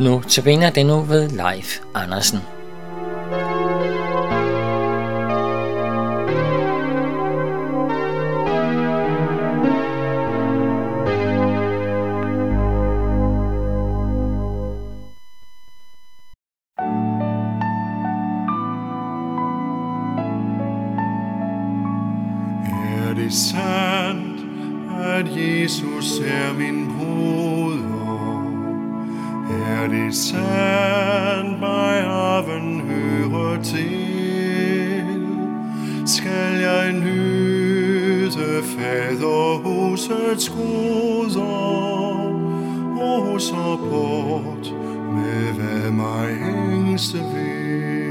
Nu tabiner det nu ved Leif Andersen. Er det sandt, at Jesus er min bror? Er det sandt, mig arven hører til? Skal jeg nyde faderhusets goder, og så bort med hvad mig ængste vil?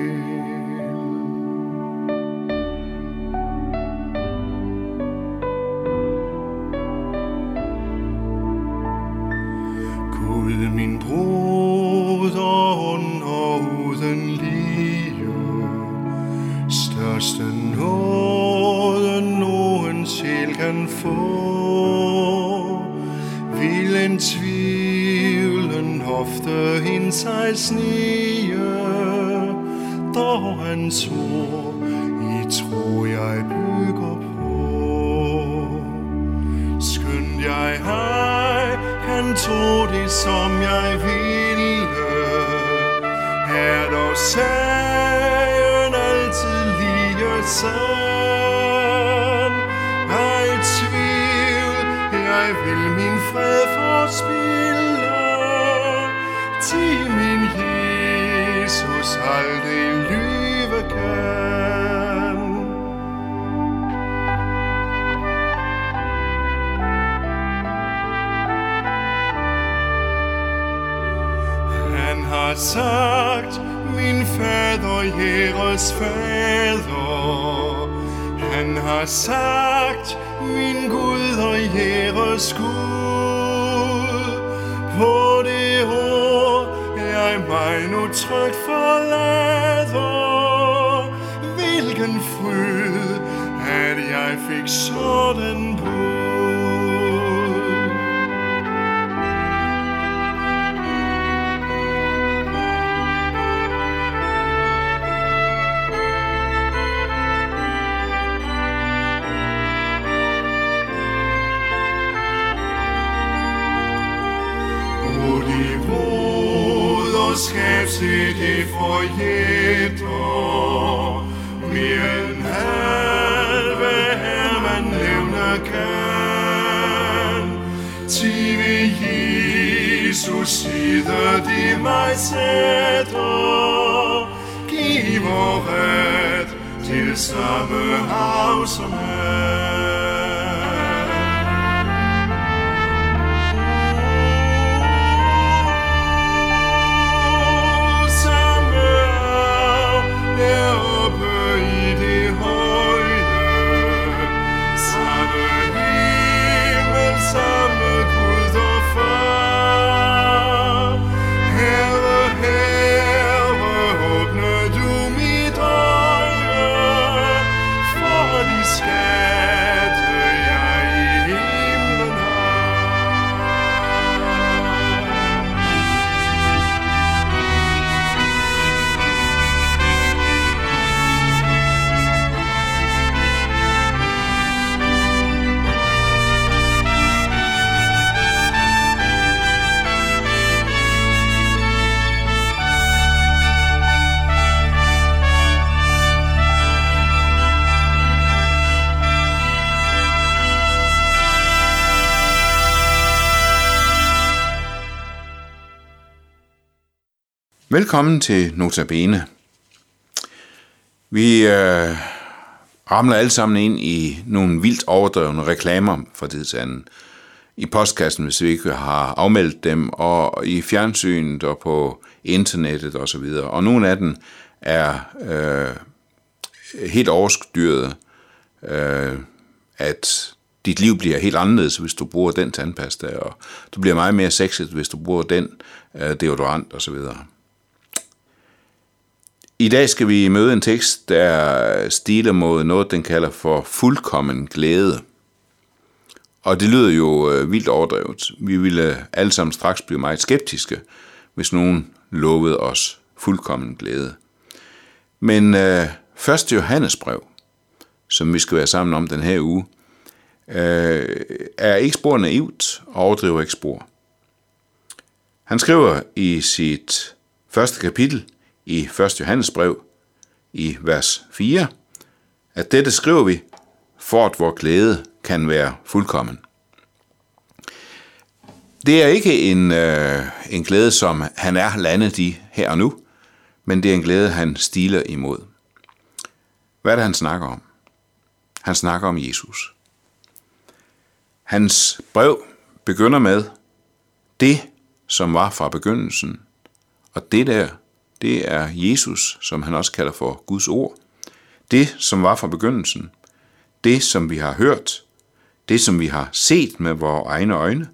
Største nåde nogen sjæl kan få. Vil en tvivlen ofte hin sig snige, dog hans ord i tro jeg bygger på. Skynd jeg hej, han tog det som jeg ville. Er dog selv lige sand. Ej tvivl, jeg vil min fred forspille. Til min Jesus aldrig lyve kan. Han har sagt, min fader, jeres fader. Han har sagt, min Gud og jeres Gud. På det ord, jeg mig nu trygt forlader. Hvilken fryd, at jeg fik sådan bud. Broderskab se det Mere end halve her man nævner kan. Til ved Jesus sider de mig sætter Giver ret til samme hav som han. Velkommen til Notabene. Vi øh, ramler alle sammen ind i nogle vildt overdrevne reklamer fra tid til anden. I postkassen, hvis vi ikke har afmeldt dem, og i fjernsynet og på internettet osv. Og, så videre. og nogle af dem er øh, helt overstyret, øh, at dit liv bliver helt anderledes, hvis du bruger den tandpasta, og du bliver meget mere sexet, hvis du bruger den øh, deodorant osv. I dag skal vi møde en tekst, der stiler mod noget, den kalder for fuldkommen glæde. Og det lyder jo øh, vildt overdrevet. Vi ville øh, alle sammen straks blive meget skeptiske, hvis nogen lovede os fuldkommen glæde. Men øh, første Johannes brev, som vi skal være sammen om den her uge, øh, er ikke spor naivt og overdriver ikke spor. Han skriver i sit første kapitel i 1. Johannes brev i vers 4, at dette skriver vi, for at vor glæde kan være fuldkommen. Det er ikke en, øh, en glæde, som han er landet i her og nu, men det er en glæde, han stiler imod. Hvad er det, han snakker om? Han snakker om Jesus. Hans brev begynder med det, som var fra begyndelsen. Og det der, det er Jesus, som han også kalder for Guds ord. Det, som var fra begyndelsen. Det, som vi har hørt. Det, som vi har set med vores egne øjne.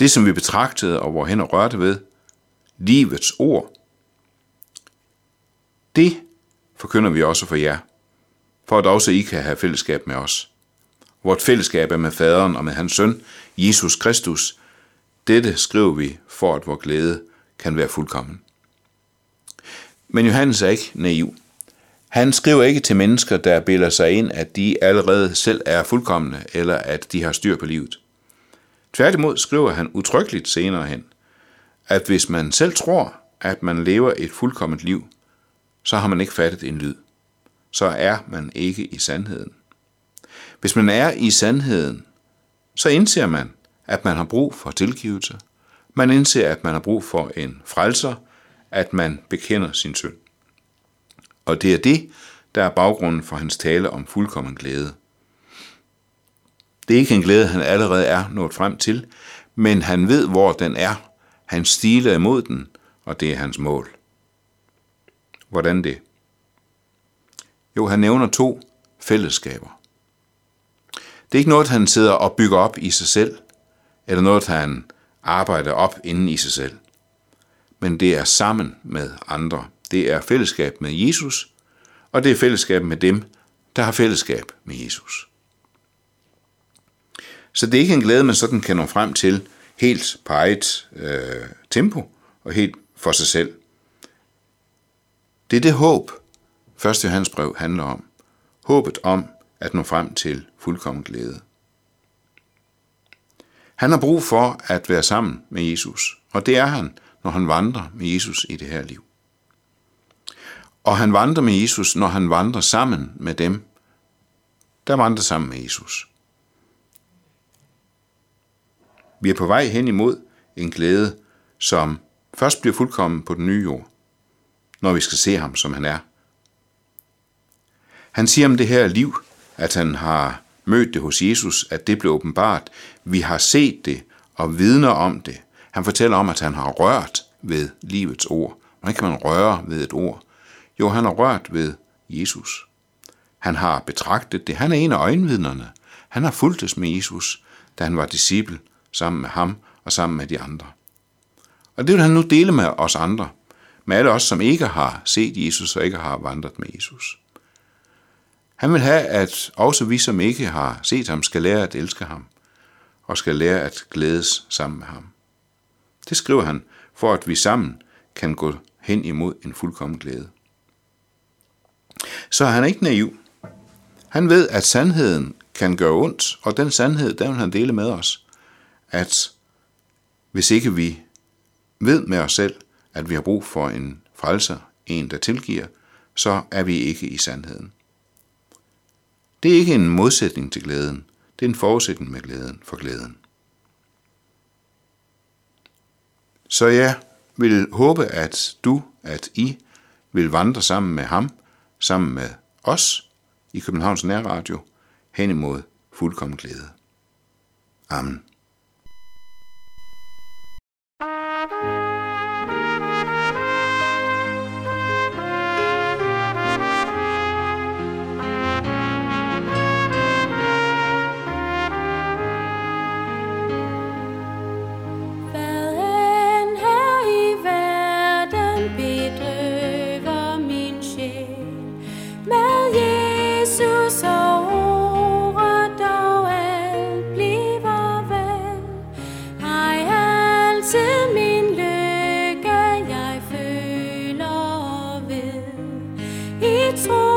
Det, som vi betragtede og hvor hænder rørte ved. Livets ord. Det forkynder vi også for jer, for at også I kan have fællesskab med os. Vort fællesskab er med faderen og med hans søn, Jesus Kristus. Dette skriver vi, for at vor glæde kan være fuldkommen. Men Johannes er ikke naiv. Han skriver ikke til mennesker, der bilder sig ind, at de allerede selv er fuldkommende, eller at de har styr på livet. Tværtimod skriver han utryggeligt senere hen, at hvis man selv tror, at man lever et fuldkommet liv, så har man ikke fattet en lyd. Så er man ikke i sandheden. Hvis man er i sandheden, så indser man, at man har brug for tilgivelse. Man indser, at man har brug for en frelser, at man bekender sin synd. Og det er det, der er baggrunden for hans tale om fuldkommen glæde. Det er ikke en glæde, han allerede er nået frem til, men han ved, hvor den er. Han stiler imod den, og det er hans mål. Hvordan det? Jo, han nævner to fællesskaber. Det er ikke noget, han sidder og bygger op i sig selv, eller noget, han arbejder op inden i sig selv. Men det er sammen med andre. Det er fællesskab med Jesus, og det er fællesskab med dem, der har fællesskab med Jesus. Så det er ikke en glæde, man sådan kan nå frem til helt på eget øh, tempo og helt for sig selv. Det er det håb, 1. Johannes brev handler om. Håbet om at nå frem til fuldkommen glæde. Han har brug for at være sammen med Jesus, og det er han, når han vandrer med Jesus i det her liv. Og han vandrer med Jesus, når han vandrer sammen med dem, der vandrer sammen med Jesus. Vi er på vej hen imod en glæde, som først bliver fuldkommen på den nye jord, når vi skal se ham, som han er. Han siger om det her liv, at han har mødt det hos Jesus, at det blev åbenbart. Vi har set det og vidner om det. Han fortæller om, at han har rørt ved livets ord. Hvordan kan man røre ved et ord? Jo, han har rørt ved Jesus. Han har betragtet det. Han er en af øjenvidnerne. Han har fulgtes med Jesus, da han var disciple sammen med ham og sammen med de andre. Og det vil han nu dele med os andre, med alle os, som ikke har set Jesus og ikke har vandret med Jesus. Han vil have, at også vi, som ikke har set ham, skal lære at elske ham, og skal lære at glædes sammen med ham. Det skriver han, for at vi sammen kan gå hen imod en fuldkommen glæde. Så han er ikke naiv. Han ved, at sandheden kan gøre ondt, og den sandhed, der vil han dele med os. At hvis ikke vi ved med os selv, at vi har brug for en frelser, en der tilgiver, så er vi ikke i sandheden. Det er ikke en modsætning til glæden. Det er en forudsætning med glæden for glæden. Så jeg vil håbe, at du, at I vil vandre sammen med ham, sammen med os i Københavns Nærradio, hen imod fuldkommen glæde. Amen. it's all